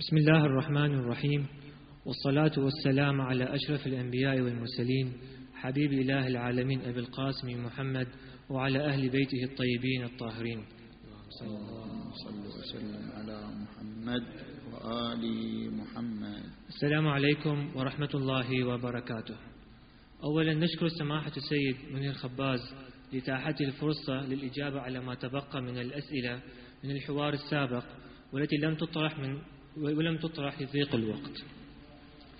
بسم الله الرحمن الرحيم. والصلاة والسلام على أشرف الأنبياء والمرسلين حبيب إله العالمين أبي القاسم محمد وعلى أهل بيته الطيبين الطاهرين. صلى وسلم على محمد وآل محمد السلام عليكم ورحمة الله وبركاته. أولا نشكر سماحة السيد منير خباز لتاحته الفرصة للإجابة على ما تبقى من الأسئلة من الحوار السابق والتي لم تطرح من ولم تطرح لضيق الوقت.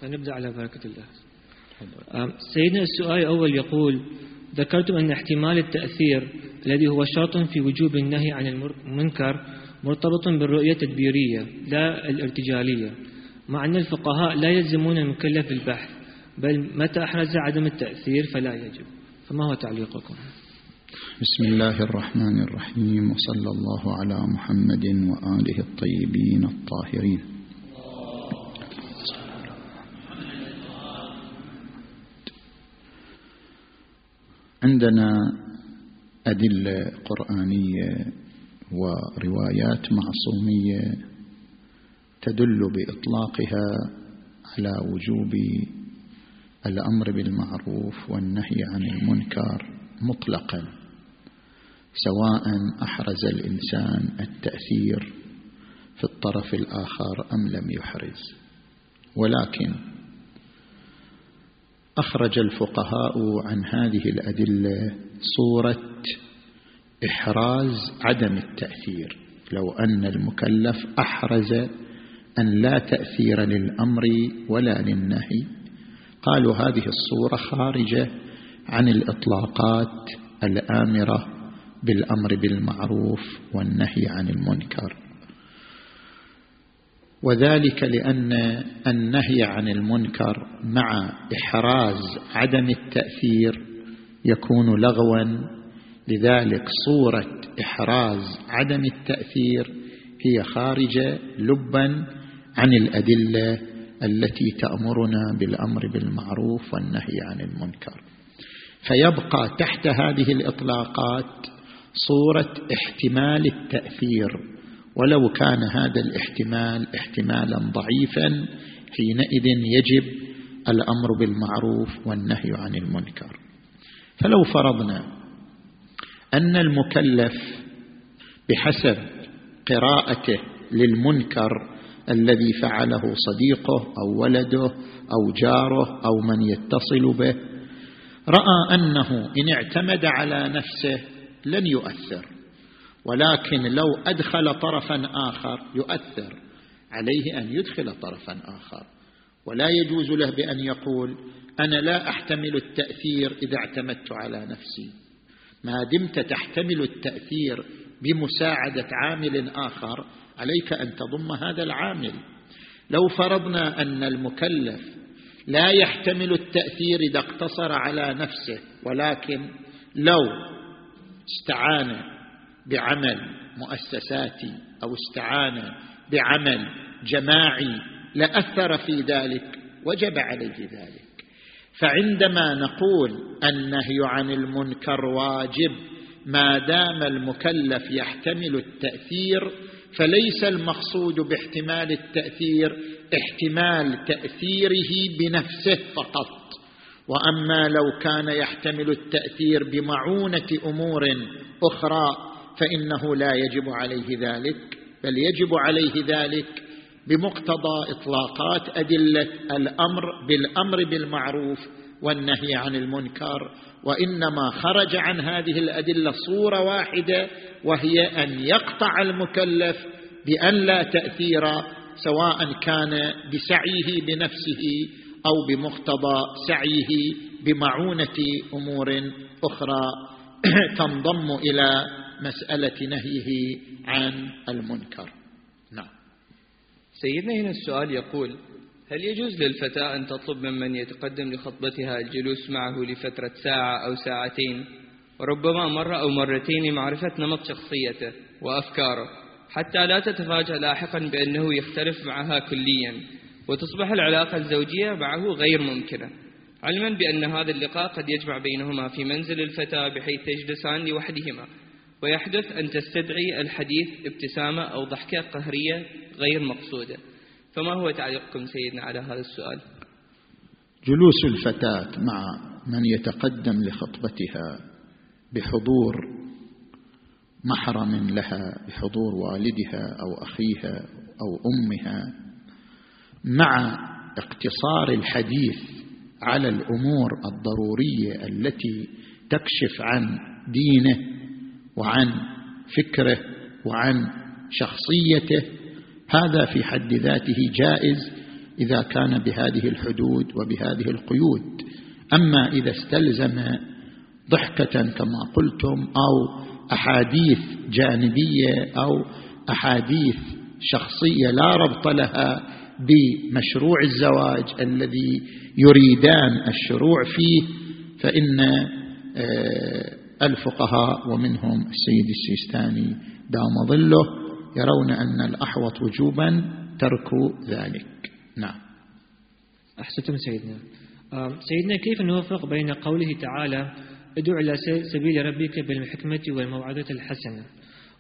فنبدأ على بركة الله. سيدنا السؤال الأول يقول ذكرت أن احتمال التأثير الذي هو شرط في وجوب النهي عن المنكر مرتبط بالرؤية التدبيرية لا الارتجالية مع أن الفقهاء لا يلزمون المكلف بالبحث بل متى أحرز عدم التأثير فلا يجب. فما هو تعليقكم؟ بسم الله الرحمن الرحيم وصلى الله على محمد وآله الطيبين الطاهرين. عندنا أدلة قرآنية وروايات معصومية تدل بإطلاقها على وجوب الأمر بالمعروف والنهي عن المنكر مطلقا. سواء أحرز الإنسان التأثير في الطرف الآخر أم لم يحرز. ولكن أخرج الفقهاء عن هذه الأدلة صورة إحراز عدم التأثير. لو أن المكلف أحرز أن لا تأثير للأمر ولا للنهي. قالوا هذه الصورة خارجة عن الإطلاقات الآمرة بالأمر بالمعروف والنهي عن المنكر. وذلك لأن النهي عن المنكر مع إحراز عدم التأثير يكون لغوا. لذلك صورة إحراز عدم التأثير هي خارجة لبا عن الأدلة التي تأمرنا بالأمر بالمعروف والنهي عن المنكر. فيبقى تحت هذه الإطلاقات صورة احتمال التأثير. ولو كان هذا الاحتمال احتمالا ضعيفا حينئذ يجب الأمر بالمعروف والنهي عن المنكر. فلو فرضنا أن المكلف بحسب قراءته للمنكر الذي فعله صديقه أو ولده أو جاره أو من يتصل به رأى أنه إن اعتمد على نفسه لن يؤثر ولكن لو أدخل طرفا آخر يؤثر عليه أن يدخل طرفا آخر. ولا يجوز له بأن يقول أنا لا أحتمل التأثير إذا اعتمدت على نفسي. ما دمت تحتمل التأثير بمساعدة عامل آخر عليك أن تضم هذا العامل. لو فرضنا أن المكلف لا يحتمل التأثير إذا اقتصر على نفسه ولكن لو استعان بعمل مؤسساتي أو استعان بعمل جماعي لاثر في ذلك وجب عليه ذلك. فعندما نقول النهي عن المنكر واجب ما دام المكلف يحتمل التأثير فليس المقصود باحتمال التأثير احتمال تأثيره بنفسه فقط. وأما لو كان يحتمل التأثير بمعونة أمور أخرى فإنه لا يجب عليه ذلك بل يجب عليه ذلك بمقتضى إطلاقات أدلة الأمر بالأمر بالمعروف والنهي عن المنكر وإنما خرج عن هذه الأدلة صورة واحدة وهي أن يقطع المكلف بأن لا تأثير سواء كان بسعيه بنفسه أو بمقتضى سعيه بمعونة أمور أخرى تنضم إلى مسألة نهيه عن المنكر. نعم. سيدنا هنا السؤال يقول هل يجوز للفتاة أن تطلب ممن يتقدم لخطبتها الجلوس معه لفترة ساعة أو ساعتين؟ وربما مرة أو مرتين لمعرفة نمط شخصيته وأفكاره حتى لا تتفاجأ لاحقا بأنه يختلف معها كليا. وتصبح العلاقة الزوجية معه غير ممكنة. علما بأن هذا اللقاء قد يجمع بينهما في منزل الفتاة بحيث يجلسان لوحدهما ويحدث أن تستدعي الحديث ابتسامة أو ضحكة قهرية غير مقصودة. فما هو تعليقكم سيدنا على هذا السؤال؟ جلوس الفتاة مع من يتقدم لخطبتها بحضور محرم لها بحضور والدها أو أخيها أو أمها. مع اقتصار الحديث على الأمور الضرورية التي تكشف عن دينه وعن فكره وعن شخصيته هذا في حد ذاته جائز إذا كان بهذه الحدود وبهذه القيود. أما إذا استلزم ضحكة كما قلتم أو أحاديث جانبية أو أحاديث شخصية لا ربط لها بمشروع الزواج الذي يريدان الشروع فيه فإن آه، الفقهاء ومنهم السيد السيستاني دام ظله يرون أن الأحوط وجوبا ترك ذلك. نعم. احسنتم سيدنا. سيدنا كيف نوفق بين قوله تعالى ادع إلى سبيل ربك بالحكمة والموعظة الحسنة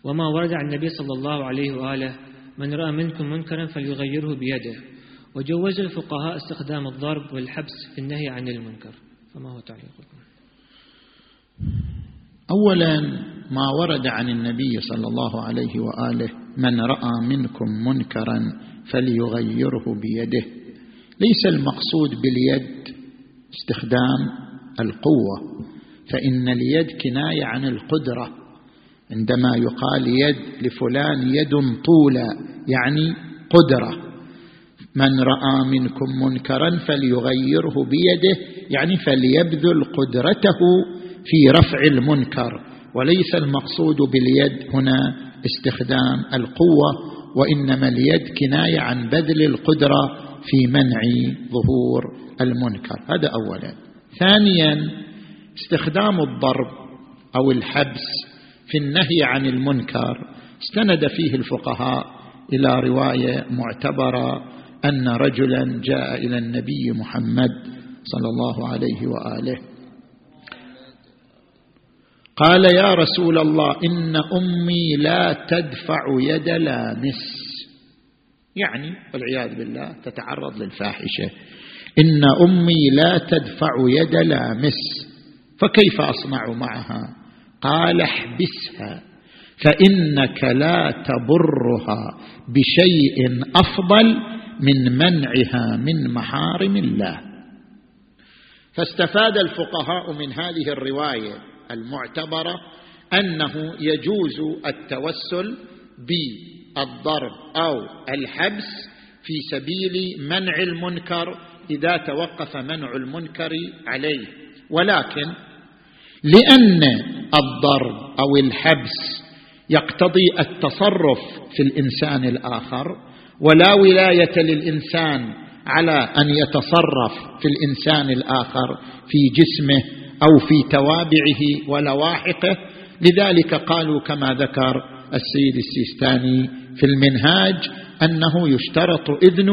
وما ورد عن النبي صلى الله عليه وآله من رأى منكم منكرا فليغيره بيده. وجوز الفقهاء استخدام الضرب والحبس في النهي عن المنكر. فما هو تعليقكم؟ أولا ما ورد عن النبي صلى الله عليه وآله من رأى منكم منكرا فليغيره بيده. ليس المقصود باليد استخدام القوة فإن اليد كناية عن القدرة. عندما يقال يد لفلان يد طولى يعني قدرة. من رأى منكم منكرا فليغيره بيده يعني فليبذل قدرته في رفع المنكر. وليس المقصود باليد هنا استخدام القوة وإنما اليد كناية عن بذل القدرة في منع ظهور المنكر. هذا أولا. ثانيا استخدام الضرب أو الحبس في النهي عن المنكر استند فيه الفقهاء إلى رواية معتبرة أن رجلا جاء إلى النبي محمد صلى الله عليه وآله. قال يا رسول الله إن أمي لا تدفع يد لامس. يعني والعياذ بالله تتعرض للفاحشة. إن أمي لا تدفع يد لامس فكيف أصنع معها؟ قال احبسها فإنك لا تبرها بشيء أفضل من منعها من محارم الله. فاستفاد الفقهاء من هذه الرواية المعتبرة أنه يجوز التوسل بالضرب أو الحبس في سبيل منع المنكر إذا توقف منع المنكر عليه. ولكن لأن الضرب أو الحبس يقتضي التصرف في الإنسان الآخر ولا ولاية للإنسان على أن يتصرف في الإنسان الآخر في جسمه أو في توابعه ولواحقه. لذلك قالوا كما ذكر السيد السيستاني في المنهاج أنه يشترط إذن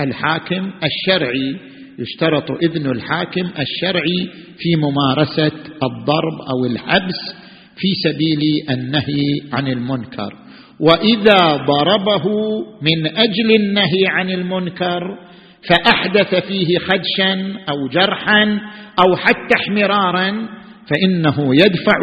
الحاكم الشرعي يشترط اذن الحاكم الشرعي في ممارسة الضرب أو الحبس في سبيل النهي عن المنكر. وإذا ضربه من أجل النهي عن المنكر فأحدث فيه خدشا أو جرحا أو حتى احمرارا فإنه يدفع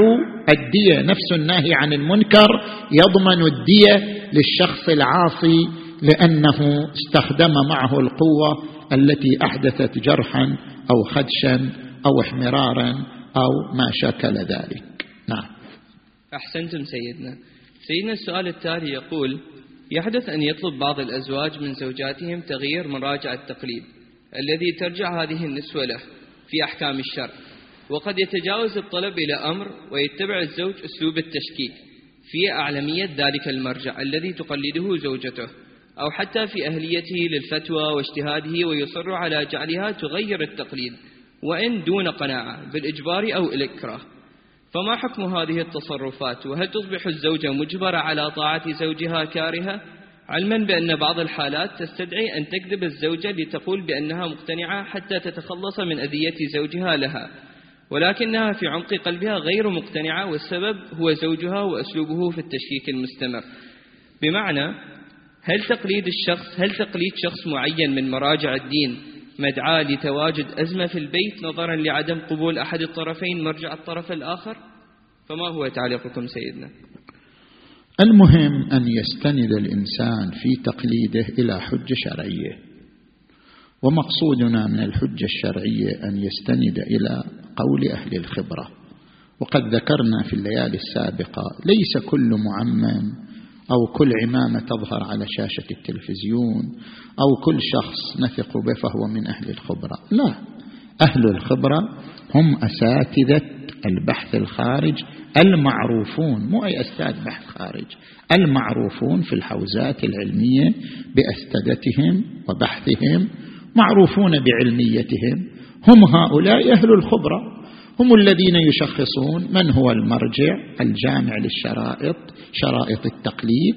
الدية نفس النهي عن المنكر يضمن الدية للشخص العاصي لأنه استخدم معه القوة التي أحدثت جرحا أو خدشا أو احمرارا أو ما شكل ذلك. نعم. أحسنتم سيدنا. سيدنا السؤال التالي يقول يحدث أن يطلب بعض الأزواج من زوجاتهم تغيير مراجع التقليد الذي ترجع هذه النسوة له في أحكام الشرع وقد يتجاوز الطلب إلى أمر ويتبع الزوج أسلوب التشكيك في أعلمية ذلك المرجع الذي تقلده زوجته. أو حتى في أهليته للفتوى واجتهاده ويصر على جعلها تغير التقليد وإن دون قناعة بالإجبار أو الإكراه. فما حكم هذه التصرفات؟ وهل تصبح الزوجة مجبرة على طاعة زوجها كارهة؟ علما بأن بعض الحالات تستدعي أن تكذب الزوجة لتقول بأنها مقتنعة حتى تتخلص من أذية زوجها لها. ولكنها في عمق قلبها غير مقتنعة والسبب هو زوجها وأسلوبه في التشكيك المستمر. بمعنى هل تقليد الشخص هل تقليد شخص معين من مراجع الدين مدعاة لتواجد أزمة في البيت نظرا لعدم قبول أحد الطرفين مرجع الطرف الآخر؟ فما هو تعليقكم سيدنا؟ المهم أن يستند الإنسان في تقليده إلى حجة شرعية. ومقصودنا من الحجة الشرعية أن يستند إلى قول أهل الخبرة. وقد ذكرنا في الليالي السابقة ليس كل معمم أو كل عمامة تظهر على شاشة التلفزيون أو كل شخص نثق به فهو من أهل الخبرة. لا أهل الخبرة هم أساتذة البحث الخارج المعروفون مو أي أستاذ بحث خارج المعروفون في الحوزات العلمية بأستاذتهم وبحثهم معروفون بعلميتهم. هم هؤلاء أهل الخبرة. هم الذين يشخصون من هو المرجع الجامع للشرائط شرائط التقليد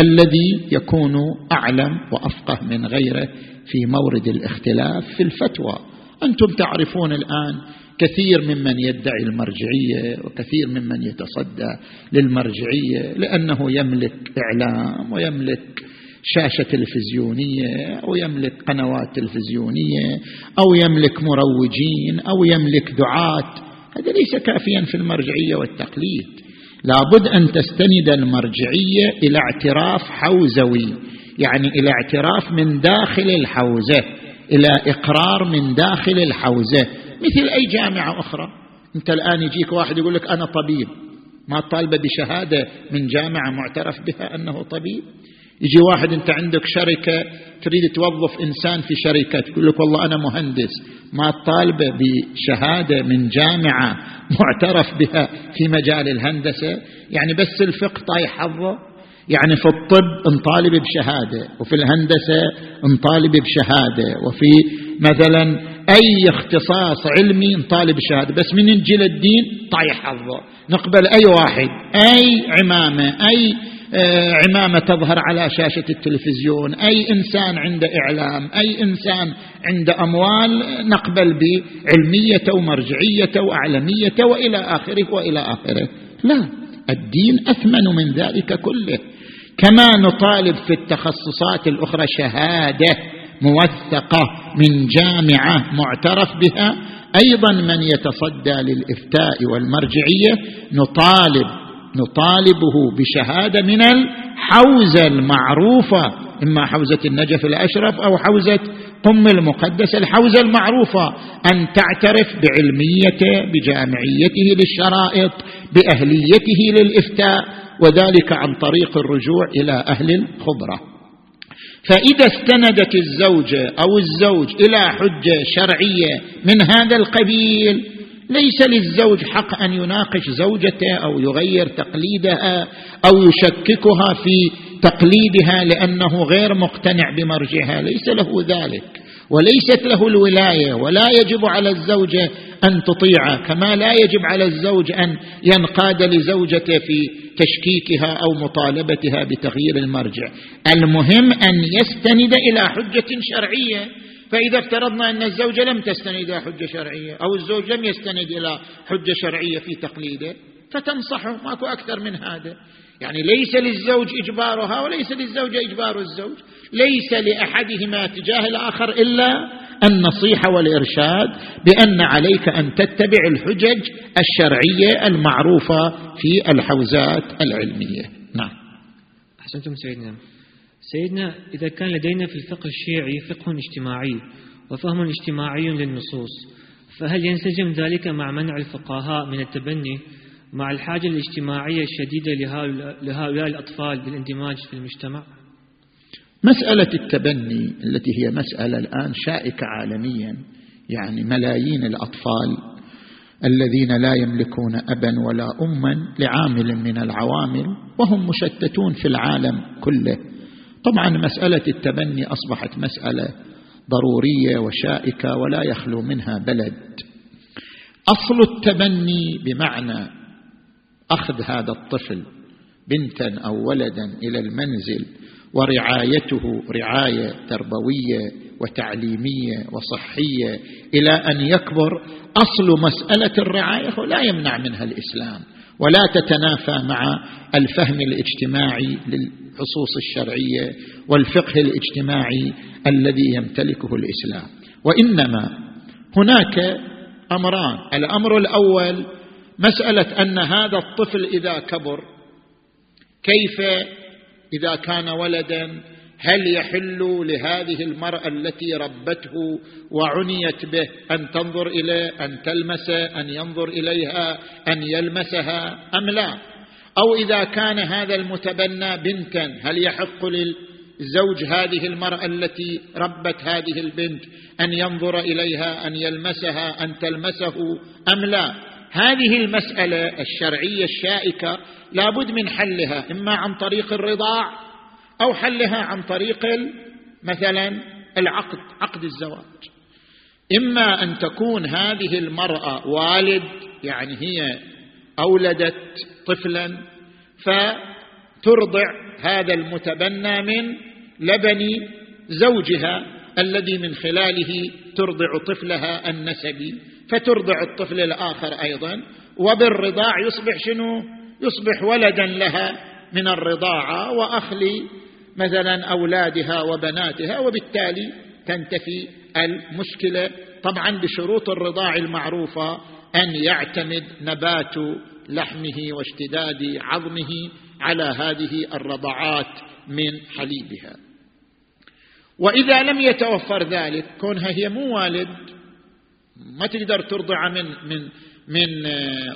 الذي يكون أعلم وأفقه من غيره في مورد الاختلاف في الفتوى. أنتم تعرفون الآن كثير ممن يدعي المرجعية وكثير ممن يتصدى للمرجعية لأنه يملك إعلام ويملك شاشة تلفزيونية أو يملك قنوات تلفزيونية أو يملك مروجين أو يملك دعاة. هذا ليس كافيا في المرجعية والتقليد. لابد أن تستند المرجعية إلى اعتراف حوزوي يعني إلى اعتراف من داخل الحوزة إلى إقرار من داخل الحوزة. مثل أي جامعة أخرى. أنت الآن يجيك واحد يقول لك أنا طبيب. ما طالبة بشهادة من جامعة معترف بها أنه طبيب؟ يجي واحد انت عندك شركة تريد توظف إنسان في شركة تقول لك والله أنا مهندس ما طالبة بشهادة من جامعة معترف بها في مجال الهندسة. يعني بس الفقه طايح حظه. يعني في الطب نطالب بشهادة وفي الهندسة نطالب بشهادة وفي مثلا أي اختصاص علمي نطالب بشهادة. بس من نجي للدين طايح حظه. نقبل أي واحد أي عمامة أي آه، عمامة تظهر على شاشة التلفزيون. أي إنسان عنده إعلام أي إنسان عنده أموال نقبل بعلميته ومرجعيته وأعلميته وإلى آخره وإلى آخره. لا الدين أثمن من ذلك كله. كما نطالب في التخصصات الأخرى شهادة موثقة من جامعة معترف بها. أيضا من يتصدى للإفتاء والمرجعية. نطالب نطالبه بشهادة من الحوزة المعروفة إما حوزة النجف الأشرف أو حوزة قم المقدس الحوزة المعروفة أن تعترف بعلميته بجامعيته للشرائط بأهليته للإفتاء وذلك عن طريق الرجوع إلى أهل الخبرة. فإذا استندت الزوجة أو الزوج إلى حجة شرعية من هذا القبيل ليس للزوج حق أن يناقش زوجته أو يغير تقليدها أو يشككها في تقليدها لأنه غير مقتنع بمرجعها. ليس له ذلك وليست له الولاية. ولا يجب على الزوجه أن تطيعه كما لا يجب على الزوج أن ينقاد لزوجته في تشكيكها أو مطالبتها بتغيير المرجع. المهم أن يستند إلى حجة شرعية. فإذا افترضنا أن الزوجة لم تستند إلى حجة شرعية أو الزوج لم يستند إلى حجة شرعية في تقليده فتنصحه ماكو أكثر من هذا. يعني ليس للزوج إجبارها وليس للزوجة إجبار الزوج. ليس لأحدهما تجاه الآخر إلا النصيحة والإرشاد بأن عليك أن تتبع الحجج الشرعية المعروفة في الحوزات العلمية. نعم. أحسنتم سيدنا. سيدنا إذا كان لدينا في الفقه الشيعي فقه اجتماعي وفهم اجتماعي للنصوص فهل ينسجم ذلك مع منع الفقهاء من التبني مع الحاجة الاجتماعية الشديدة لهؤلاء الأطفال بالاندماج في المجتمع؟ مسألة التبني التي هي مسألة الآن شائكة عالميا يعني ملايين الأطفال الذين لا يملكون أبا ولا أما لعامل من العوامل وهم مشتتون في العالم كله طبعا مسألة التبني أصبحت مسألة ضرورية وشائكة ولا يخلو منها بلد. أصل التبني بمعنى أخذ هذا الطفل بنتا أو ولدا إلى المنزل ورعايته رعاية تربوية وتعليمية وصحية إلى أن يكبر. أصل مسألة الرعاية لا يمنع منها الإسلام ولا تتنافى مع الفهم الاجتماعي للحصوص الشرعية والفقه الاجتماعي الذي يمتلكه الإسلام. وإنما هناك أمران. الأمر الأول مسألة أن هذا الطفل إذا كبر كيف إذا كان ولدا؟ هل يحل لهذه المرأة التي ربته وعنيت به أن تنظر إليه أن تلمسه أن ينظر إليها أن يلمسها أم لا؟ أو إذا كان هذا المتبنى بنتا هل يحق للزوج هذه المرأة التي ربت هذه البنت أن ينظر إليها أن يلمسها أن تلمسه أم لا؟ هذه المسألة الشرعية الشائكة لابد من حلها إما عن طريق الرضاع أو حلها عن طريق مثلا العقد عقد الزواج. إما أن تكون هذه المرأة والد يعني هي أولدت طفلا فترضع هذا المتبنى من لبن زوجها الذي من خلاله ترضع طفلها النسبي فترضع الطفل الآخر أيضا وبالرضاع يصبح شنو؟ يصبح ولدا لها من الرضاعة واخلي مثلا أولادها وبناتها وبالتالي تنتفي المشكلة طبعا بشروط الرضاع المعروفة أن يعتمد نبات لحمه واشتداد عظمه على هذه الرضعات من حليبها. وإذا لم يتوفر ذلك كونها هي مو والد ما تقدر ترضع من من من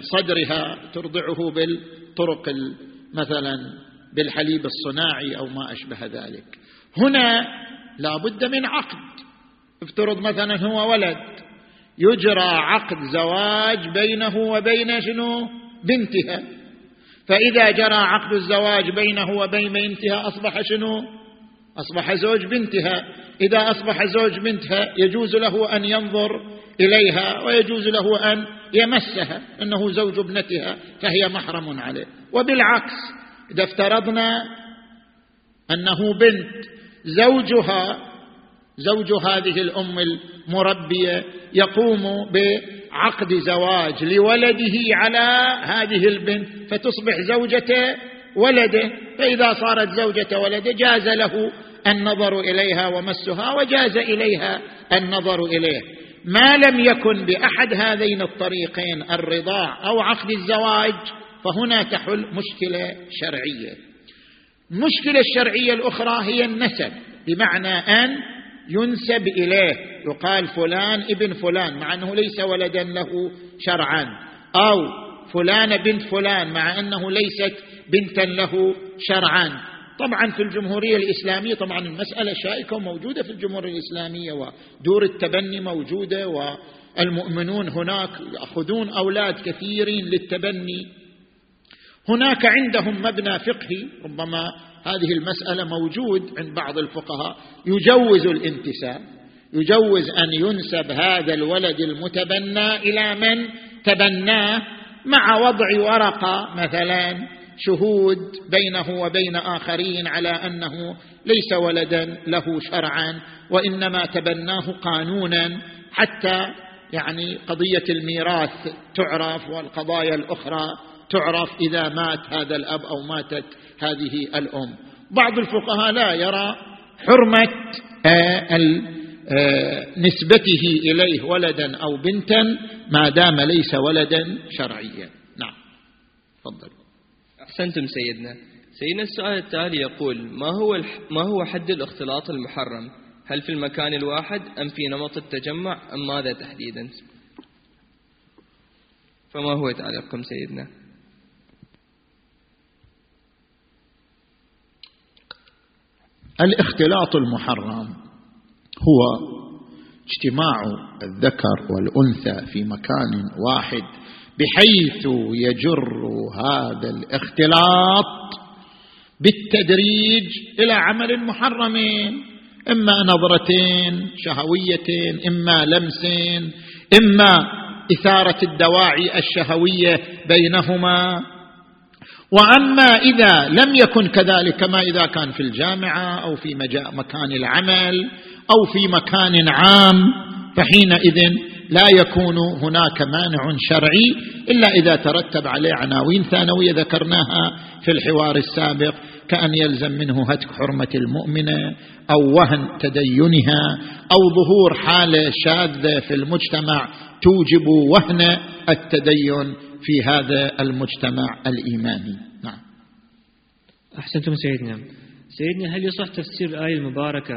صدرها ترضعه بالطرق مثلا بالحليب الصناعي أو ما أشبه ذلك. هنا لا بد من عقد افترض مثلا هو ولد. يجرى عقد زواج بينه وبين شنو؟ بنتها. فإذا جرى عقد الزواج بينه وبين بنتها أصبح شنو؟ أصبح زوج بنتها. إذا أصبح زوج بنتها يجوز له أن ينظر إليها ويجوز له أن يمسها إنه زوج ابنتها فهي محرم عليه. وبالعكس إذا افترضنا أنه بنت زوجها زوج هذه الأم المربية يقوم بعقد زواج لولده على هذه البنت فتصبح زوجة ولده فإذا صارت زوجة ولده جاز له النظر إليها ومسها وجاز إليها النظر إليه. ما لم يكن بأحد هذين الطريقين الرضاع أو عقد الزواج فهنا تحل مشكلة شرعية. المشكلة الشرعية الأخرى هي النسب بمعنى أن ينسب إليه. يقال فلان ابن فلان مع أنه ليس ولدا له شرعا. أو فلان بنت فلان مع أنه ليست بنتا له شرعا. طبعا في الجمهورية الإسلامية طبعا المسألة شائكة وموجودة في الجمهورية الإسلامية ودور التبني موجودة والمؤمنون هناك يأخذون أولاد كثيرين للتبني. هناك عندهم مبنى فقهي ربما هذه المسألة موجود عند بعض الفقهاء. يجوز الانتساب يجوز أن ينسب هذا الولد المتبنى إلى من تبناه مع وضع ورقة مثلا شهود بينه وبين آخرين على أنه ليس ولدا له شرعا وإنما تبناه قانونا حتى يعني قضية الميراث تعرف والقضايا الأخرى تعرف إذا مات هذا الأب أو ماتت هذه الأم. بعض الفقهاء لا يرى حرمة آه، آه، نسبته إليه ولدا أو بنتا ما دام ليس ولدا شرعيا. نعم. تفضل. أحسنتم سيدنا. سيدنا السؤال التالي يقول ما هو ما هو حد الاختلاط المحرم؟ هل في المكان الواحد أم في نمط التجمع أم ماذا تحديدا؟ فما هو تعليقكم سيدنا؟ الاختلاط المحرم هو اجتماع الذكر والأنثى في مكان واحد بحيث يجر هذا الاختلاط بالتدريج إلى عمل محرم إما نظرتين شهويتين إما لمسين إما إثارة الدواعي الشهوية بينهما. وأما إذا لم يكن كذلك كما إذا كان في الجامعة أو في مكان العمل أو في مكان عام فحينئذ لا يكون هناك مانع شرعي إلا إذا ترتب عليه عناوين ثانوية ذكرناها في الحوار السابق كأن يلزم منه هتك حرمة المؤمنة أو وهن تدينها أو ظهور حالة شاذة في المجتمع توجب وهن التدين. في هذا المجتمع الإيماني. نعم. أحسنتم سيدنا. سيدنا هل يصح تفسير الآية المباركة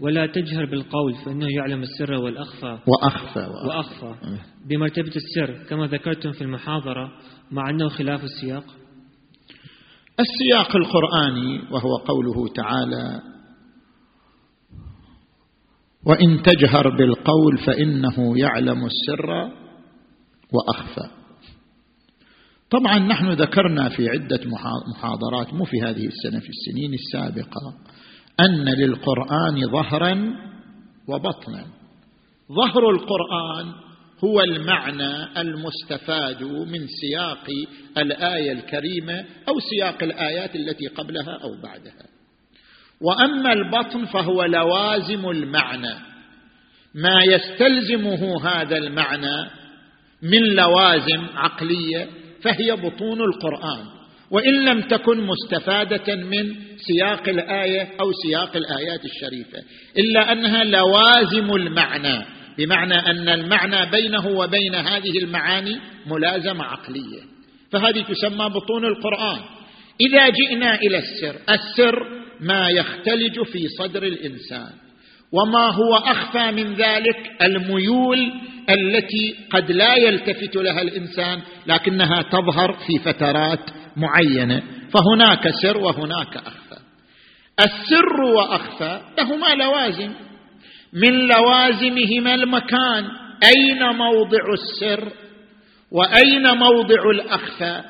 ولا تجهر بالقول فإنه يعلم السر والأخفى؟ وأخفى وأخفى. بمرتبة السر كما ذكرتم في المحاضرة مع أنه خلاف السياق؟ السياق القرآني وهو قوله تعالى وإن تجهر بالقول فإنه يعلم السر وأخفى. طبعا نحن ذكرنا في عدة محاضرات مو في هذه السنة في السنين السابقة أن للقرآن ظهرا وبطنا. ظهر القرآن هو المعنى المستفاد من سياق الآية الكريمة أو سياق الآيات التي قبلها أو بعدها. وأما البطن فهو لوازم المعنى. ما يستلزمه هذا المعنى من لوازم عقلية فهي بطون القرآن. وإن لم تكن مستفادة من سياق الآية أو سياق الآيات الشريفة إلا أنها لوازم المعنى بمعنى أن المعنى بينه وبين هذه المعاني ملازمة عقلية. فهذه تسمى بطون القرآن. إذا جئنا إلى السر السر ما يختلج في صدر الإنسان وما هو أخفى من ذلك الميول التي قد لا يلتفت لها الإنسان لكنها تظهر في فترات معينة. فهناك سر وهناك أخفى. السر وأخفى لهما لوازم. من لوازمهما المكان أين موضع السر وأين موضع الأخفى؟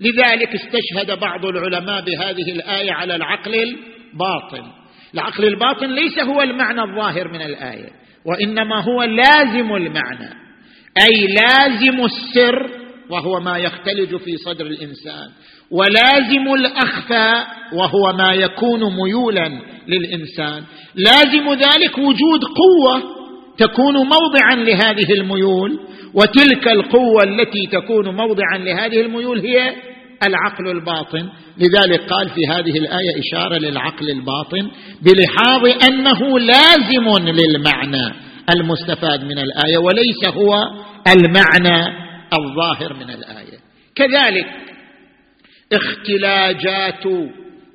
لذلك استشهد بعض العلماء بهذه الآية على العقل الباطن. العقل الباطن ليس هو المعنى الظاهر من الآية. وإنما هو لازم المعنى أي لازم السر وهو ما يختلج في صدر الإنسان ولازم الأخفى وهو ما يكون ميولا للإنسان. لازم ذلك وجود قوة تكون موضعا لهذه الميول وتلك القوة التي تكون موضعا لهذه الميول هي العقل الباطن. لذلك قال في هذه الآية إشارة للعقل الباطن بلحاظ أنه لازم للمعنى المستفاد من الآية وليس هو المعنى الظاهر من الآية. كذلك اختلاجات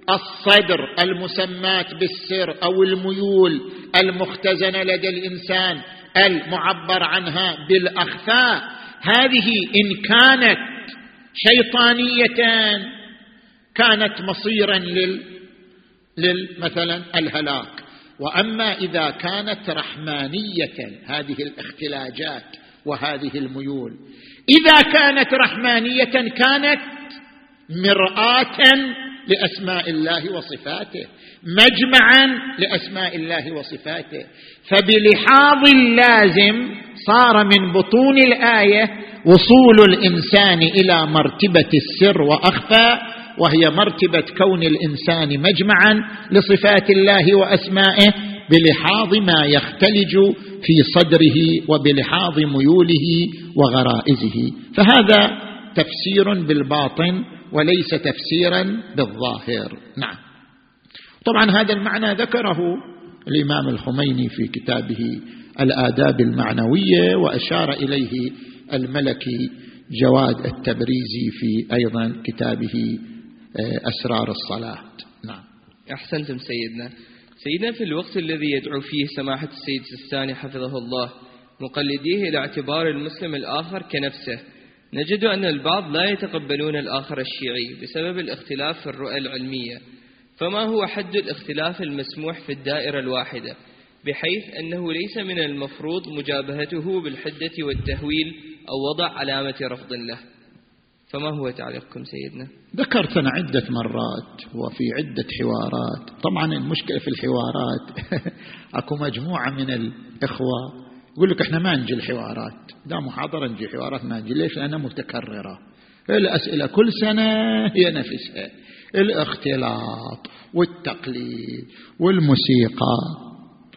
الصدر المسماه بالسر أو الميول المختزنة لدى الإنسان المعبر عنها بالأخفاء هذه إن كانت شيطانيه كانت مصيرا لل للمثلا الهلاك. وأما إذا كانت رحمانية هذه الاختلاجات وهذه الميول إذا كانت رحمانية كانت مرآة لأسماء الله وصفاته مجمعا لأسماء الله وصفاته. فبلحاظ اللازم صار من بطون الآية وصول الإنسان إلى مرتبة السر وأخفى وهي مرتبة كون الإنسان مجمعا لصفات الله وأسمائه بلحاظ ما يختلج في صدره وبلحاظ ميوله وغرائزه. فهذا تفسير بالباطن وليس تفسيرا بالظاهر. نعم. طبعا هذا المعنى ذكره الإمام الخميني في كتابه الآداب المعنوية وأشار إليه الملكي جواد التبريزي في أيضا كتابه آه، أسرار الصلاة. نعم. أحسنتم سيدنا. سيدنا في الوقت الذي يدعو فيه سماحة السيد السيستاني حفظه الله مقلديه إلى اعتبار المسلم الآخر كنفسه نجد أن البعض لا يتقبلون الآخر الشيعي بسبب الاختلاف في الرؤى العلمية فما هو حد الاختلاف المسموح في الدائرة الواحدة؟ بحيث أنه ليس من المفروض مجابهته بالحدة والتهويل أو وضع علامة رفض له. فما هو تعليقكم سيدنا؟ ذكرت أنا عدة مرات وفي عدة حوارات. طبعا المشكلة في الحوارات. أكو مجموعة من الإخوة يقول لك إحنا ما نجي الحوارات. دا محاضرة نجي حوارات ما نجي. ليش؟ لأنها متكررة. الأسئلة كل سنة هي نفسها. الاختلاط والتقليد والموسيقى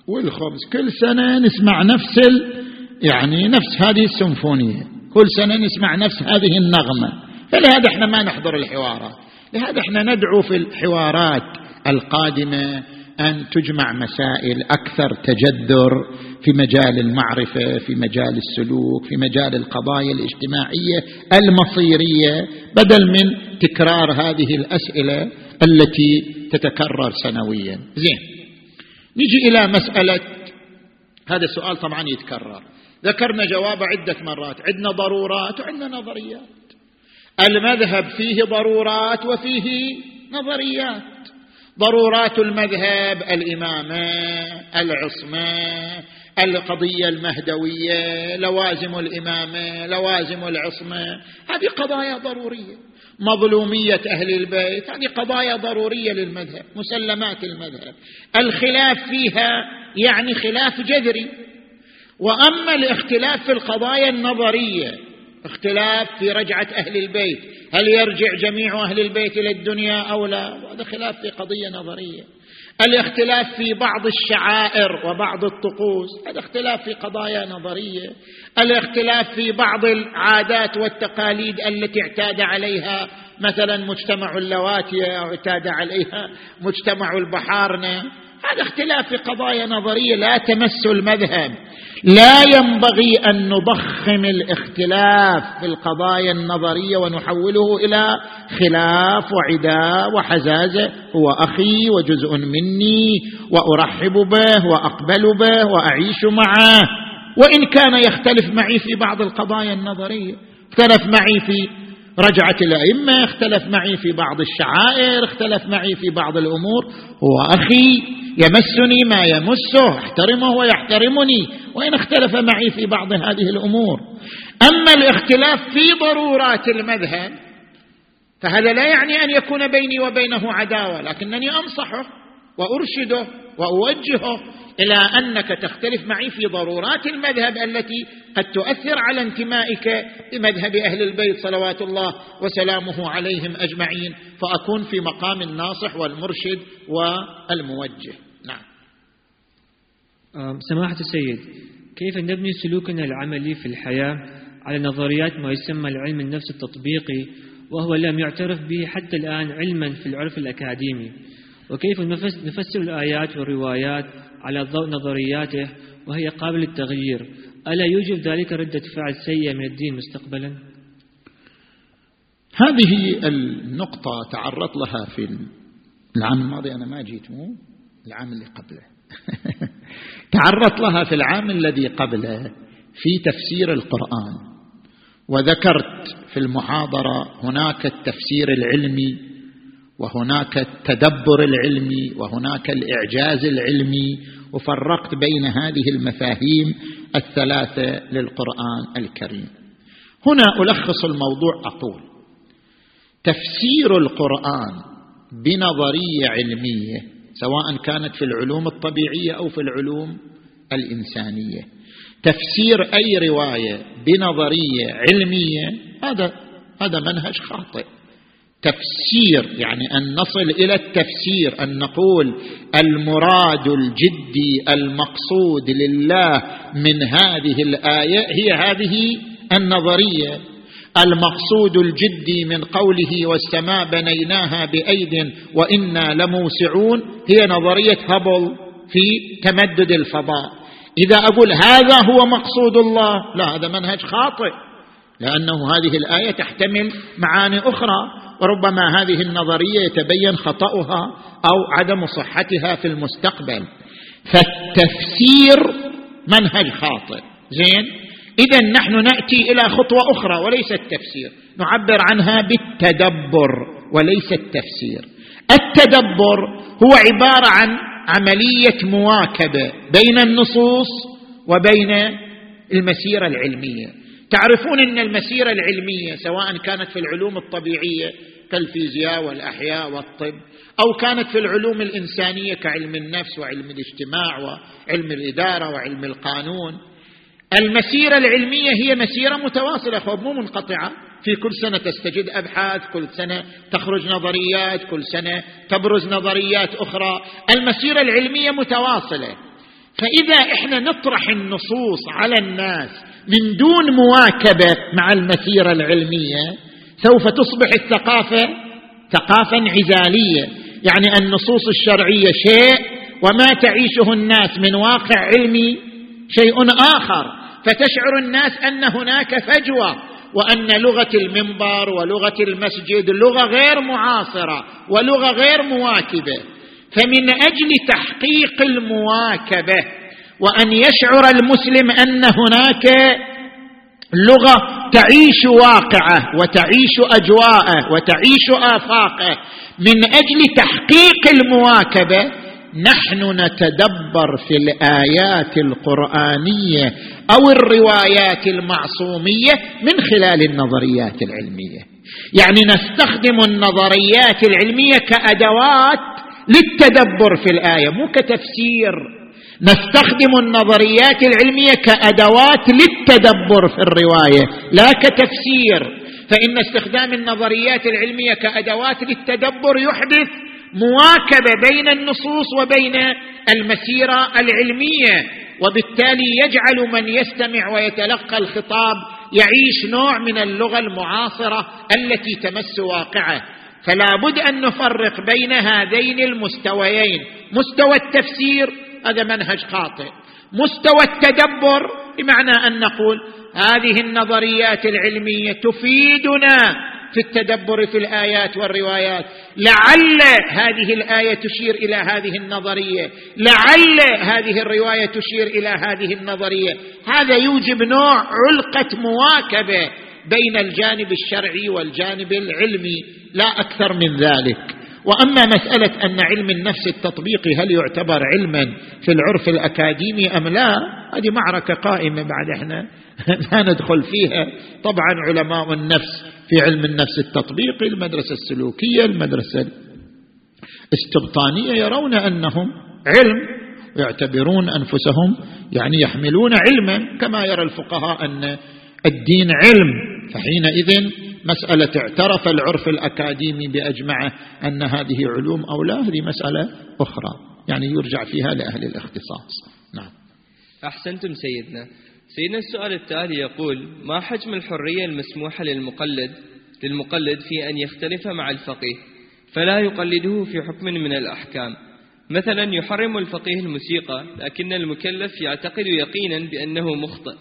والخبز. كل سنة نسمع نفس ال... يعني نفس هذه السيمفونية. كل سنة نسمع نفس هذه النغمة. فلهذا إحنا ما نحضر الحوارات. لهذا إحنا ندعو في الحوارات القادمة أن تجمع مسائل أكثر تجذر في مجال المعرفة في مجال السلوك في مجال القضايا الاجتماعية المصيرية بدل من تكرار هذه الأسئلة التي تتكرر سنويا. زين. نجي إلى مسألة هذا السؤال طبعا يتكرر. ذكرنا جواب عدة مرات. عندنا ضرورات وعندنا نظريات. المذهب فيه ضرورات وفيه نظريات. ضرورات المذهب الإمامة العصمة القضية المهدوية لوازم الإمامة لوازم العصمة. هذه قضايا ضرورية. مظلومية أهل البيت هذه قضايا ضرورية للمذهب مسلمات المذهب. الخلاف فيها يعني خلاف جذري. وأما الاختلاف في القضايا النظرية اختلاف في رجعة أهل البيت. هل يرجع جميع أهل البيت إلى الدنيا أو لا؟ هذا خلاف في قضية نظرية. الاختلاف في بعض الشعائر وبعض الطقوس هذا اختلاف في قضايا نظرية. الاختلاف في بعض العادات والتقاليد التي اعتاد عليها مثلا مجتمع اللواتية أو اعتاد عليها مجتمع البحارنة. هذا اختلاف في قضايا نظرية لا تمس المذهب. لا ينبغي أن نضخم الاختلاف في القضايا النظرية ونحوله إلى خلاف وعداء وحزازه هو أخي وجزء مني وأرحب به وأقبل به وأعيش معه. وإن كان يختلف معي في بعض القضايا النظرية اختلف معي في رجعة الأئمة اختلف معي في بعض الشعائر اختلف معي في بعض الأمور هو أخي يمسني ما يمسه أحترمه ويحترمني وإن اختلف معي في بعض هذه الأمور. أما الاختلاف في ضرورات المذهب فهذا لا يعني أن يكون بيني وبينه عداوة لكنني أنصحه وأرشده وأوجهه إلى أنك تختلف معي في ضرورات المذهب التي قد تؤثر على انتمائك لمذهب أهل البيت صلوات الله وسلامه عليهم أجمعين. فأكون في مقام الناصح والمرشد والموجه. نعم. سماحة السيد كيف نبني سلوكنا العملي في الحياة على نظريات ما يسمى العلم النفس التطبيقي وهو لم يعترف به حتى الآن علما في العرف الأكاديمي؟ وكيف نفسر الآيات والروايات على ضوء نظرياته وهي قابلة للتغيير؟ ألا يوجب ذلك ردة فعل سيئة من الدين مستقبلا؟ هذه النقطة تعرضت لها في العام الماضي أنا ما جيت مو؟ العام اللي قبله. تعرضت لها في العام الذي قبله في تفسير القرآن وذكرت في المحاضرة هناك التفسير العلمي وهناك التدبر العلمي وهناك الإعجاز العلمي وفرقت بين هذه المفاهيم الثلاثة للقرآن الكريم. هنا ألخص الموضوع أقول تفسير القرآن بنظرية علمية سواء كانت في العلوم الطبيعية أو في العلوم الإنسانية. تفسير أي رواية بنظرية علمية هذا هذا منهج خاطئ. تفسير يعني أن نصل إلى التفسير أن نقول المراد الجدي المقصود لله من هذه الآية هي هذه النظرية. المقصود الجدي من قوله والسماء بنيناها بأيد وإنا لموسعون هي نظرية هابل في تمدد الفضاء. إذا أقول هذا هو مقصود الله لا هذا منهج خاطئ لأنه هذه الآية تحتمل معاني أخرى وربما هذه النظرية يتبين خطأها أو عدم صحتها في المستقبل. فالتفسير منهج خاطئ. زين؟ اذا نحن نأتي إلى خطوة أخرى وليس التفسير. نعبر عنها بالتدبر وليس التفسير. التدبر هو عبارة عن عملية مواكبة بين النصوص وبين المسيرة العلمية. تعرفون إن المسيرة العلمية سواء كانت في العلوم الطبيعية كالفيزياء والأحياء والطب أو كانت في العلوم الإنسانية كعلم النفس وعلم الاجتماع وعلم الإدارة وعلم القانون المسيرة العلمية هي مسيرة متواصلة مو منقطعة. في كل سنة تستجد أبحاث كل سنة تخرج نظريات كل سنة تبرز نظريات أخرى. المسيرة العلمية متواصلة. فإذا إحنا نطرح النصوص على الناس من دون مواكبة مع المسيرة العلمية سوف تصبح الثقافة ثقافة انعزالية. يعني النصوص الشرعية شيء وما تعيشه الناس من واقع علمي شيء آخر. فتشعر الناس أن هناك فجوة وأن لغة المنبر ولغة المسجد لغة غير معاصرة ولغة غير مواكبة. فمن أجل تحقيق المواكبة وأن يشعر المسلم أن هناك لغة تعيش واقعة وتعيش أجواءه وتعيش آفاقه من أجل تحقيق المواكبة نحن نتدبر في الآيات القرآنية أو الروايات المعصومية من خلال النظريات العلمية. يعني نستخدم النظريات العلمية كأدوات للتدبر في الآية مو كتفسير. نستخدم النظريات العلمية كأدوات للتدبر في الرواية لا كتفسير. فإن استخدام النظريات العلمية كأدوات للتدبر يحدث مواكبة بين النصوص وبين المسيرة العلمية وبالتالي يجعل من يستمع ويتلقى الخطاب يعيش نوع من اللغة المعاصرة التي تمس واقعه. فلا بد أن نفرق بين هذين المستويين. مستوى التفسير هذا منهج خاطئ. مستوى التدبر بمعنى أن نقول هذه النظريات العلمية تفيدنا في التدبر في الآيات والروايات. لعل هذه الآية تشير إلى هذه النظرية. لعل هذه الرواية تشير إلى هذه النظرية. هذا يوجب نوع علقة مواكبة بين الجانب الشرعي والجانب العلمي لا أكثر من ذلك. وأما مسألة أن علم النفس التطبيقي هل يعتبر علما في العرف الأكاديمي أم لا هذه معركة قائمة بعد إحنا لا ندخل فيها. طبعا علماء النفس في علم النفس التطبيقي المدرسة السلوكية المدرسة الاستبطانية يرون أنهم علم ويعتبرون أنفسهم يعني يحملون علما كما يرى الفقهاء أن الدين علم. فحينئذ مسألة اعترف العرف الأكاديمي باجمعه أن هذه علوم أو لا هذه مسألة أخرى يعني يرجع فيها لأهل الاختصاص. نعم. أحسنتم سيدنا. سيدنا السؤال التالي يقول ما حجم الحرية المسموحة للمقلد للمقلد في أن يختلف مع الفقيه فلا يقلده في حكم من الأحكام؟ مثلا يحرم الفقيه الموسيقى لكن المكلف يعتقد يقينا بأنه مخطئ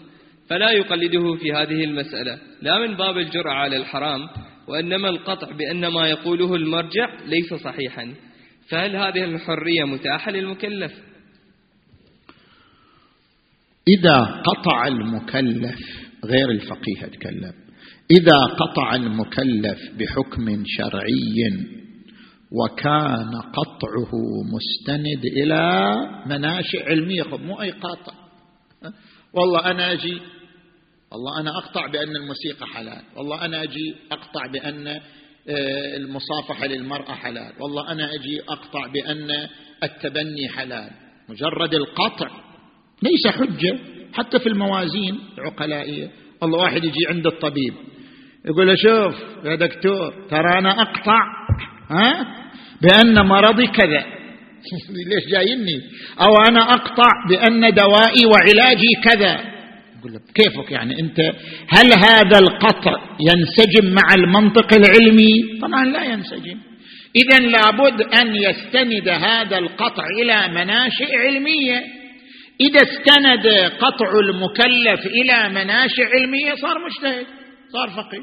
فلا يقلده في هذه المسألة. لا من باب الجرأة على الحرام وإنما القطع بأن ما يقوله المرجع ليس صحيحا. فهل هذه الحرية متاحة للمكلف؟ إذا قطع المكلف غير الفقيه اتكلم إذا قطع المكلف بحكم شرعي وكان قطعه مستند إلى مناشئ علمية مو أي قاطع. والله أنا أجي والله أنا أقطع بأن الموسيقى حلال والله أنا أجي أقطع بأن آه، المصافحة للمرأة حلال والله أنا أجي أقطع بأن التبني حلال. مجرد القطع ليس حجة حتى في الموازين العقلائية. الله واحد يجي عند الطبيب يقول له شوف يا دكتور ترى أنا أقطع ها؟ بأن مرضي كذا. ليش جايني؟ أو أنا أقطع بأن دوائي وعلاجي كذا. يقول له كيفك يعني أنت؟ هل هذا القطع ينسجم مع المنطق العلمي؟ طبعا لا ينسجم. إذا لابد أن يستند هذا القطع إلى مناشئ علمية. إذا استند قطع المكلف إلى مناشئ علمية صار مجتهد صار فقيه.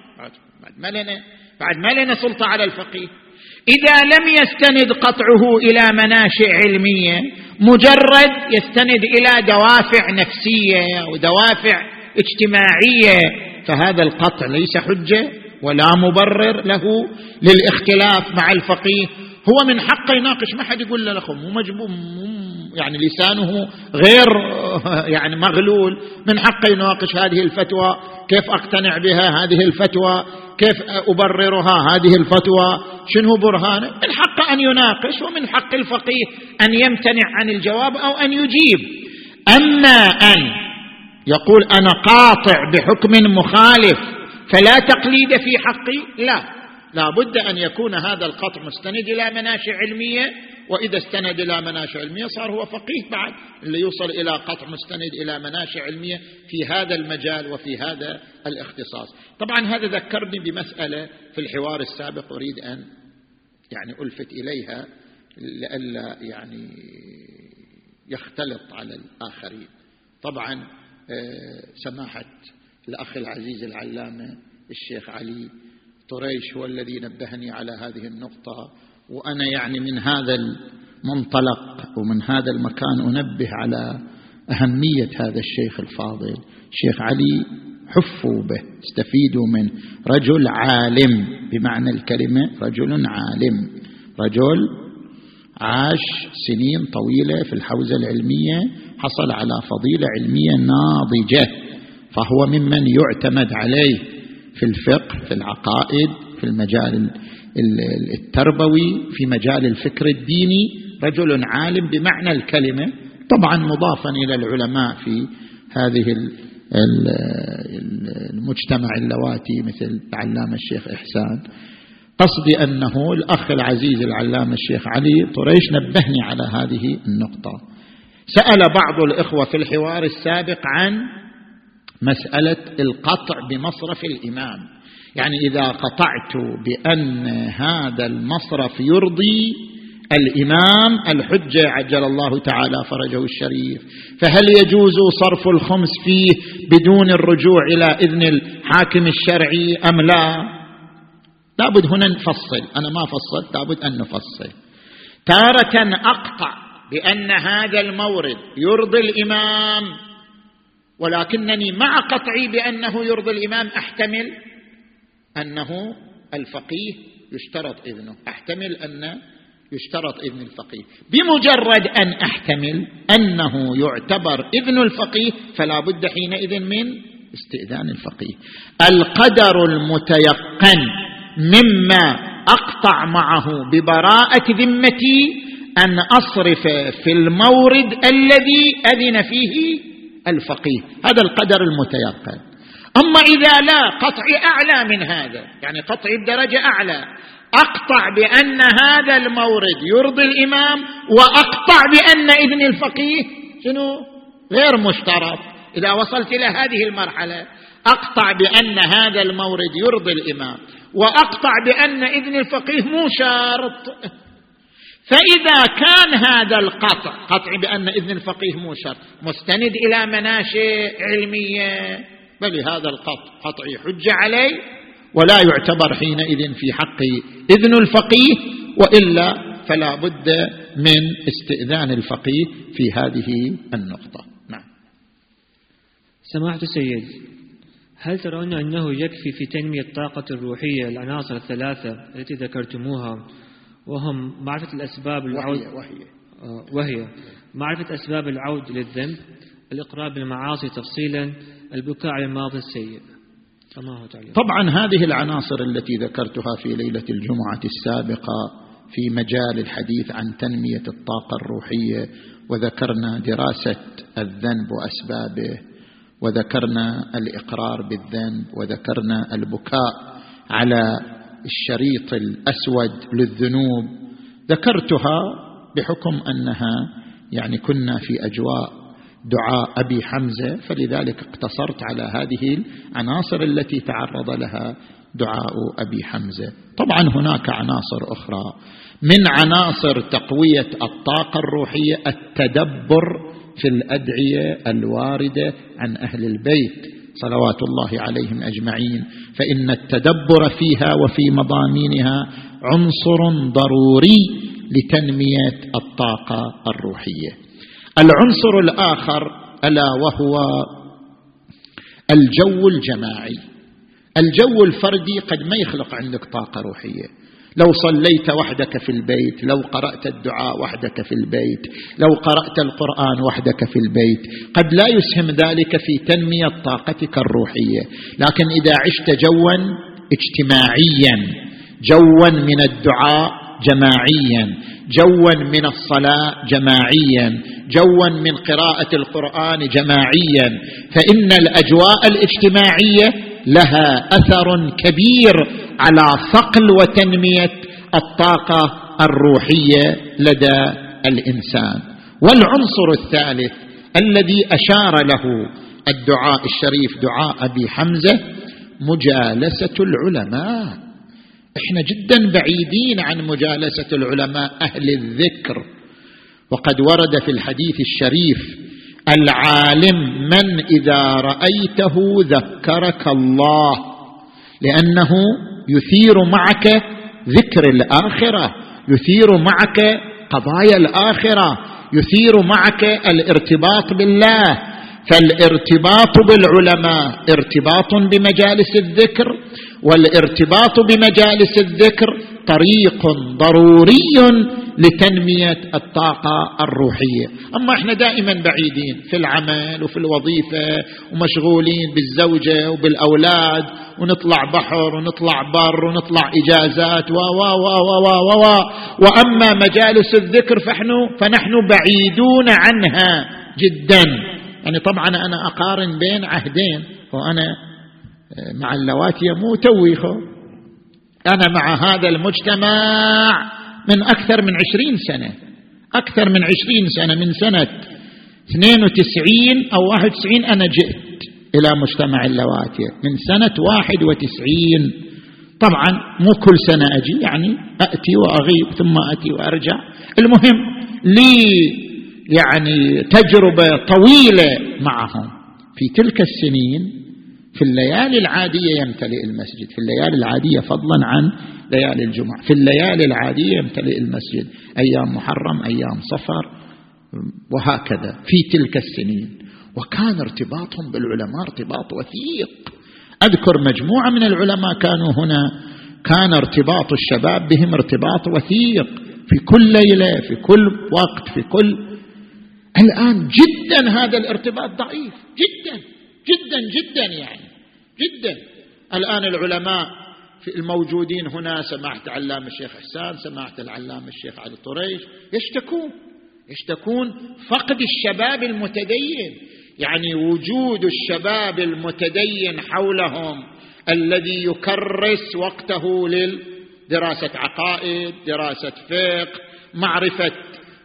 بعد ما لنا بعد ما لنا سلطة على الفقيه. إذا لم يستند قطعه إلى مناشئ علمية مجرد يستند إلى دوافع نفسية ودوافع اجتماعية فهذا القطع ليس حجة ولا مبرر له للاختلاف مع الفقيه. هو من حقه يناقش ما حد يقول له لكم مو مجبور يعني لسانه غير يعني مغلول. من حقه يناقش هذه الفتوى كيف أقتنع بها هذه الفتوى كيف أبررها هذه الفتوى شنو برهانه؟ من حقه أن يناقش ومن حق الفقيه أن يمتنع عن الجواب أو أن يجيب. أما أن يقول أنا قاطع بحكم مخالف فلا تقليد في حقي لا. لا بد أن يكون هذا القطع مستند إلى مناشئ علمية وإذا استند إلى مناشئ علمية صار هو فقيه بعد اللي يوصل إلى قطع مستند إلى مناشئ علمية في هذا المجال وفي هذا الاختصاص. طبعا هذا ذكرني بمسألة في الحوار السابق أريد أن يعني ألفت إليها لئلا يعني يختلط على الآخرين. طبعا آه، سماحة الأخ العزيز العلامة الشيخ علي طريش هو الذي نبهني على هذه النقطة وأنا يعني من هذا المنطلق ومن هذا المكان أنبه على أهمية هذا الشيخ الفاضل. الشيخ علي حفوا به استفيدوا منه. رجل عالم بمعنى الكلمة رجل عالم. رجل عاش سنين طويلة في الحوزة العلمية حصل على فضيلة علمية ناضجة فهو ممن يعتمد عليه. في الفقه في العقائد في المجال التربوي في مجال الفكر الديني رجل عالم بمعنى الكلمة. طبعا مضافا إلى العلماء في هذه المجتمع اللواتي مثل العلامة الشيخ إحسان. قصدي أنه الأخ العزيز العلامة الشيخ علي طريش نبهني على هذه النقطة. سأل بعض الإخوة في الحوار السابق عن مسألة القطع بمصرف الإمام. يعني إذا قطعت بأن هذا المصرف يرضي الإمام الحجة عجل الله تعالى فرجه الشريف. فهل يجوز صرف الخمس فيه بدون الرجوع إلى إذن الحاكم الشرعي أم لا؟ لابد هنا نفصل. أنا ما فصلت لابد أن نفصل. تارة أقطع بأن هذا المورد يرضي الإمام ولكنني مع قطعي بأنه يرضي الإمام أحتمل أنه الفقيه يشترط اذنه أحتمل أن يشترط اذن الفقيه. بمجرد أن أحتمل أنه يعتبر اذن الفقيه فلا بد حينئذ من استئذان الفقيه. القدر المتيقن مما أقطع معه ببراءة ذمتي أن أصرف في المورد الذي أذن فيه الفقيه. هذا القدر المتيقن. أما إذا لا قطعي أعلى من هذا. يعني قطعي بدرجه أعلى. أقطع بأن هذا المورد يرضي الإمام وأقطع بأن اذن الفقيه شنو؟ غير مشترط. إذا وصلت إلى هذه المرحلة أقطع بأن هذا المورد يرضي الإمام وأقطع بأن اذن الفقيه مو شرط. فإذا كان هذا القطع قطع بأن اذن الفقيه مو شرط مستند إلى مناشئ علمية. بل هذا القطع قطعي حجه علي ولا يعتبر حينئذ في حق اذن الفقيه وإلا فلا بد من استئذان الفقيه في هذه النقطة. نعم. سماحة السيد هل ترون أنه يكفي في تنمية الطاقة الروحية العناصر الثلاثة التي ذكرتموها؟ وهم معرفة الأسباب العود وهي, وهي, آه، وهي. معرفة أسباب العود للذنب الاقرار بالمعاصي تفصيلا البكاء على الماضي السيء. طبعا هذه العناصر التي ذكرتها في ليلة الجمعة السابقة في مجال الحديث عن تنمية الطاقة الروحية وذكرنا دراسة الذنب وأسبابه وذكرنا الإقرار بالذنب وذكرنا البكاء على الشريط الأسود للذنوب. ذكرتها بحكم أنها يعني كنا في أجواء دعاء أبي حمزة فلذلك اقتصرت على هذه العناصر التي تعرض لها دعاء أبي حمزة. طبعا هناك عناصر أخرى. من عناصر تقوية الطاقة الروحية التدبر في الأدعية الواردة عن أهل البيت. صلوات الله عليهم أجمعين فإن التدبر فيها وفي مضامينها عنصر ضروري لتنمية الطاقة الروحية. العنصر الآخر ألا وهو الجو الجماعي. الجو الفردي قد ما يخلق عندك طاقة روحية. لو صليت وحدك في البيت لو قرأت الدعاء وحدك في البيت لو قرأت القرآن وحدك في البيت قد لا يسهم ذلك في تنمية طاقتك الروحية. لكن إذا عشت جوا اجتماعيا جوا من الدعاء جماعيا جوا من الصلاة جماعيا جوا من قراءة القرآن جماعيا فإن الأجواء الاجتماعية لها أثر كبير على صقل وتنمية الطاقة الروحية لدى الإنسان. والعنصر الثالث الذي أشار له الدعاء الشريف دعاء أبي حمزة مجالسة العلماء. إحنا جدا بعيدين عن مجالسة العلماء أهل الذكر. وقد ورد في الحديث الشريف العالم من إذا رأيته ذكرك الله لأنه يثير معك ذكر الآخرة يثير معك قضايا الآخرة يثير معك الارتباط بالله. فالارتباط بالعلماء ارتباط بمجالس الذكر والارتباط بمجالس الذكر طريق ضروري لتنمية الطاقة الروحية، أما إحنا دائما بعيدين في العمل وفي الوظيفة ومشغولين بالزوجة وبالأولاد ونطلع بحر ونطلع بر ونطلع إجازات و و و و و و وأما مجالس الذكر فنحن فنحن بعيدون عنها جدا، يعني طبعا أنا أقارن بين عهدين. وأنا مع اللواتي مو تويخه أنا مع هذا المجتمع من أكثر من عشرين سنة. أكثر من عشرين سنة من سنة 92 أو 91 أنا جئت إلى مجتمع اللواتي. من سنة 91 طبعا مو كل سنة أجي يعني أتي وأغيب ثم أتي وأرجع. المهم لي يعني تجربة طويلة معهم. في تلك السنين في الليالي العادية يمتلئ المسجد في الليالي العادية فضلا عن ليالي الجمعة في الليالي العادية يمتلئ المسجد أيام محرم أيام صفر وهكذا في تلك السنين. وكان ارتباطهم بالعلماء ارتباط وثيق. أذكر مجموعة من العلماء كانوا هنا كان ارتباط الشباب بهم ارتباط وثيق. في كل ليلة في كل وقت في كل الآن جدا هذا الارتباط ضعيف. جدا جدا جدا يعني. جدا. الآن العلماء في الموجودين هنا سمعت علام الشيخ حسان سمعت العلام الشيخ علي طريش يشتكون يشتكون فقد الشباب المتدين. يعني وجود الشباب المتدين حولهم الذي يكرس وقته لدراسه عقائد دراسة فقه معرفة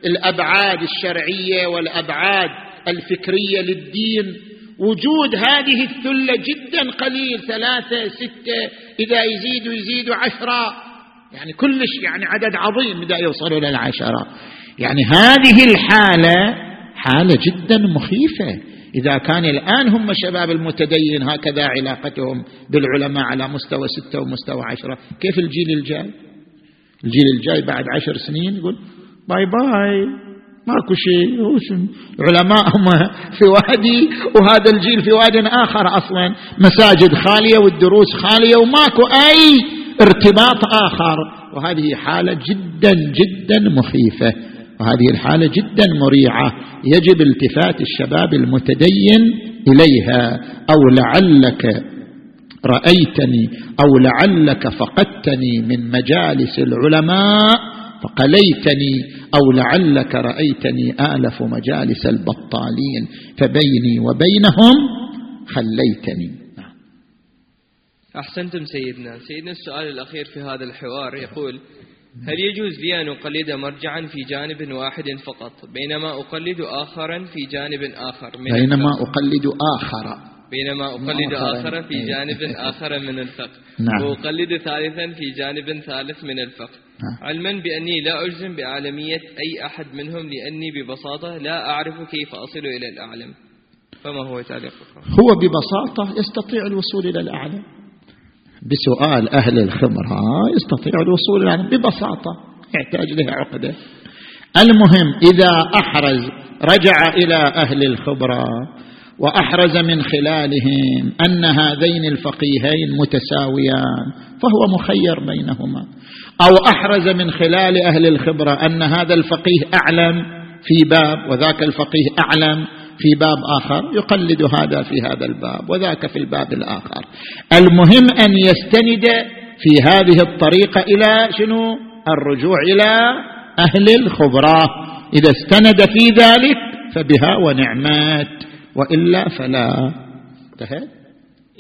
الأبعاد الشرعية والأبعاد الفكرية للدين. وجود هذه الثلة جدا قليل ثلاثة ستة إذا يزيدوا يزيدوا عشرة. يعني كلش يعني عدد عظيم إذا يوصلوا إلى العشرة. يعني هذه الحالة حالة جدا مخيفة. إذا كان الآن هم شباب المتدين هكذا علاقتهم بالعلماء على مستوى ستة ومستوى عشرة. كيف الجيل الجاي؟ الجيل الجاي بعد عشر سنين يقول bye bye. ماكو شيء العلماء هم في وادي وهذا الجيل في واد آخر أصلا. مساجد خالية والدروس خالية وماكو أي ارتباط آخر. وهذه حالة جدا جدا مخيفة. وهذه الحالة جدا مريعة. يجب التفات الشباب المتدين إليها. أو لعلك رأيتني أو لعلك فقدتني من مجالس العلماء. فقليتني أو لعلك رأيتني آلف مجالس البطالين فبيني وبينهم خليتني. أحسنتم سيدنا. سيدنا السؤال الأخير في هذا الحوار يقول هل يجوز لي أن أقلد مرجعا في جانب واحد فقط بينما أقلد اخرا في جانب آخر من بينما أقلد آخر. بينما أقلد آخر في جانب آخر من الفقه. نعم. وأقلد ثالثا في جانب ثالث من الفقه. نعم. علما بأني لا أجزم بأعلمية أي أحد منهم لأني ببساطة لا أعرف كيف أصل إلى الأعلم. فما هو تعليق هو ببساطة يستطيع الوصول إلى الأعلم. بسؤال أهل الخبرة يستطيع الوصول إلى الأعلم ببساطة يحتاج لها عقدة. المهم إذا أحرز رجع إلى أهل الخبرة وأحرز من خلالهم أن هذين الفقيهين متساويان فهو مخير بينهما. أو أحرز من خلال أهل الخبرة أن هذا الفقيه أعلم في باب وذاك الفقيه أعلم في باب آخر يقلد هذا في هذا الباب وذاك في الباب الآخر. المهم أن يستند في هذه الطريقة إلى شنو؟ الرجوع إلى أهل الخبرة. إذا استند في ذلك فبها ونعمات وإلا فلا. انتهى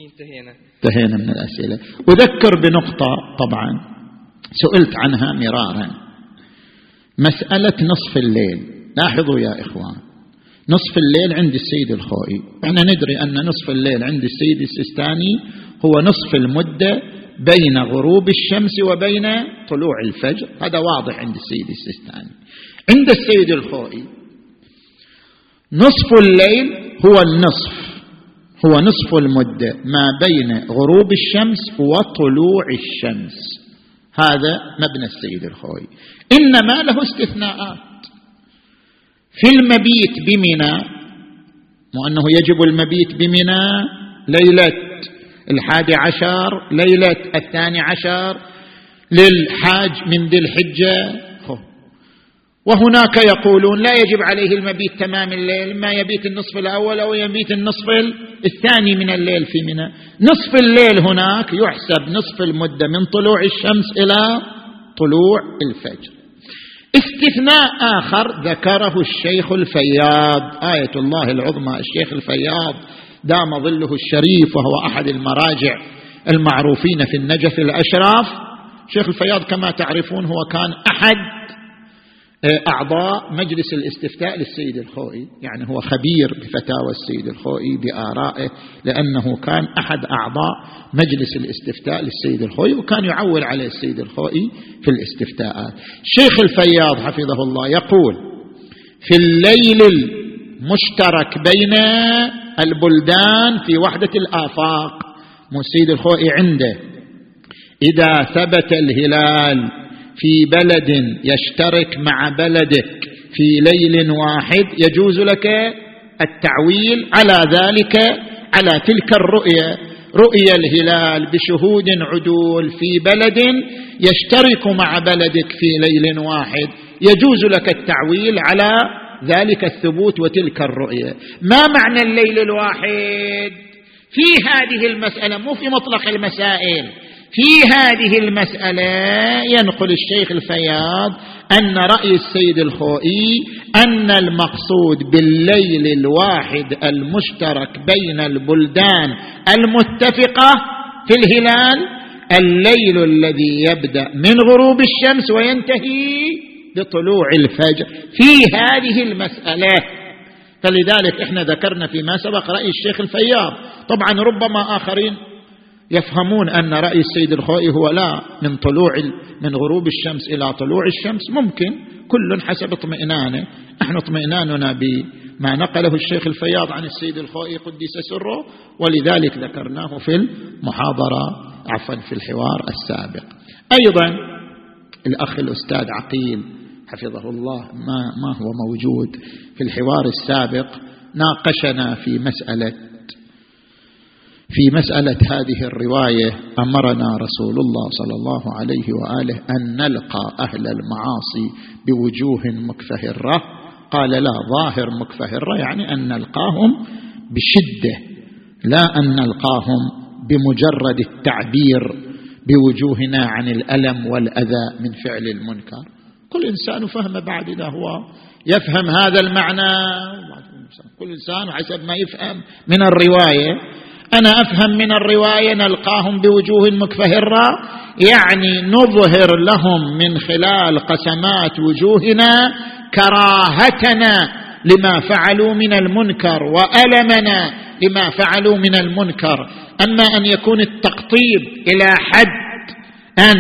انتهينا. انتهينا من الأسئلة. أذكر بنقطة طبعا. سئلت عنها مرارا. مسألة نصف الليل. لاحظوا يا إخوان. نصف الليل عند السيد الخوئي إحنا ندري أن نصف الليل عند السيد السيستاني هو نصف المدة بين غروب الشمس وبين طلوع الفجر. هذا واضح عند السيد السيستاني. عند السيد الخوئي نصف الليل هو النصف هو نصف المدة. ما بين غروب الشمس وطلوع الشمس. هذا مبنى السيد الخوئي إنما له استثناءات. في المبيت بمنى مو أنه يجب المبيت بمنى ليلة الحادي عشر ليلة الثاني عشر للحاج من ذي الحجة وهناك يقولون لا يجب عليه المبيت تمام الليل ما يبيت النصف الأول أو يبيت النصف الثاني من الليل في منى. نصف الليل هناك يحسب نصف المدة من طلوع الشمس إلى طلوع الفجر. استثناء آخر ذكره الشيخ الفياض آية الله العظمى الشيخ الفياض دام ظله الشريف وهو أحد المراجع المعروفين في النجف الأشراف. شيخ الفياض كما تعرفون هو كان أحد أعضاء مجلس الاستفتاء للسيد الخوئي. يعني هو خبير بفتاوى السيد الخوئي بآرائه لأنه كان أحد أعضاء مجلس الاستفتاء للسيد الخوئي وكان يعول عليه السيد الخوئي في الاستفتاءات. الشيخ الفياض حفظه الله يقول في الليل المشترك بين البلدان في وحدة الآفاق. السيد الخوئي عنده. إذا ثبت الهلال في بلد يشترك مع بلدك في ليل واحد يجوز لك التعويل على ذلك على تلك الرؤية. رؤيا الهلال بشهود عدول في بلد يشترك مع بلدك في ليل واحد. يجوز لك التعويل على ذلك الثبوت وتلك الرؤية. ما معنى الليل الواحد؟ في هذه المسألة مو في مطلق المسائل. في هذه المسألة ينقل الشيخ الفياض أن رأي السيد الخوئي أن المقصود بالليل الواحد المشترك بين البلدان المتفقة في الهلال الليل الذي يبدأ من غروب الشمس وينتهي بطلوع الفجر. في هذه المسألة فلذلك إحنا ذكرنا فيما سبق رأي الشيخ الفياض. طبعا ربما آخرين يفهمون أن رأي السيد الخوئي هو لا من طلوع من غروب الشمس إلى طلوع الشمس. ممكن. كل حسب اطمئنانه. نحن اطمئناننا بما نقله الشيخ الفياض عن السيد الخوئي قدس سره ولذلك ذكرناه في المحاضرة عفوا في الحوار السابق. أيضا الأخ الأستاذ عقيل حفظه الله ما ما هو موجود في الحوار السابق ناقشنا في مسألة في مسألة هذه الرواية أمرنا رسول الله صلى الله عليه وآله أن نلقى أهل المعاصي بوجوه مكفهرة. قال لا ظاهر مكفهرة يعني أن نلقاهم بشدة لا أن نلقاهم بمجرد التعبير بوجوهنا عن الألم والأذى من فعل المنكر. كل إنسان فهم بعد إذا هو يفهم هذا المعنى. كل إنسان حسب ما يفهم من الرواية. أنا أفهم من الرواية نلقاهم بوجوه مكفهرة يعني نظهر لهم من خلال قسمات وجوهنا كراهتنا لما فعلوا من المنكر وألمنا لما فعلوا من المنكر. أما أن يكون التقطيب إلى حد أن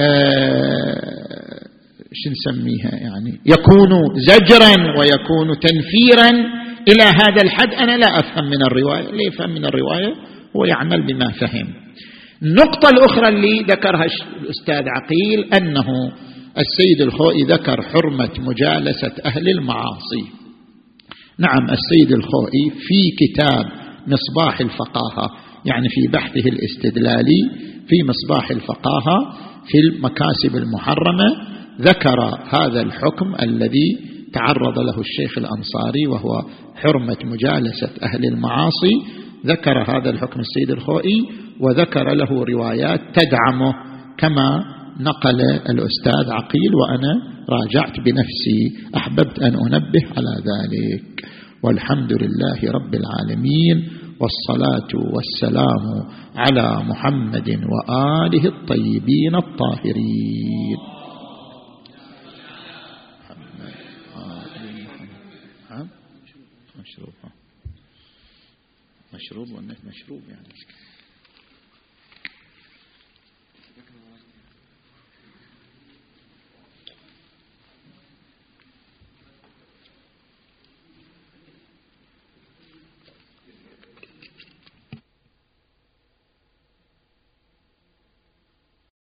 آه شو نسميها يعني يكون زجرا ويكون تنفيرا إلى هذا الحد أنا لا أفهم من الرواية اللي يفهم من الرواية؟ هو يعمل بما فهم. النقطة الأخرى اللي ذكرها الأستاذ عقيل أنه السيد الخوئي ذكر حرمة مجالسة أهل المعاصي. نعم السيد الخوئي في كتاب مصباح الفقاهة يعني في بحثه الاستدلالي في مصباح الفقاهة في المكاسب المحرمة ذكر هذا الحكم الذي تعرض له الشيخ الأنصاري وهو حرمة مجالسة أهل المعاصي ذكر هذا الحكم السيد الخوئي وذكر له روايات تدعمه كما نقل الأستاذ عقيل وأنا راجعت بنفسي أحببت أن أنبه على ذلك. والحمد لله رب العالمين والصلاة والسلام على محمد وآله الطيبين الطاهرين. مشروب ولا مشروب يعني.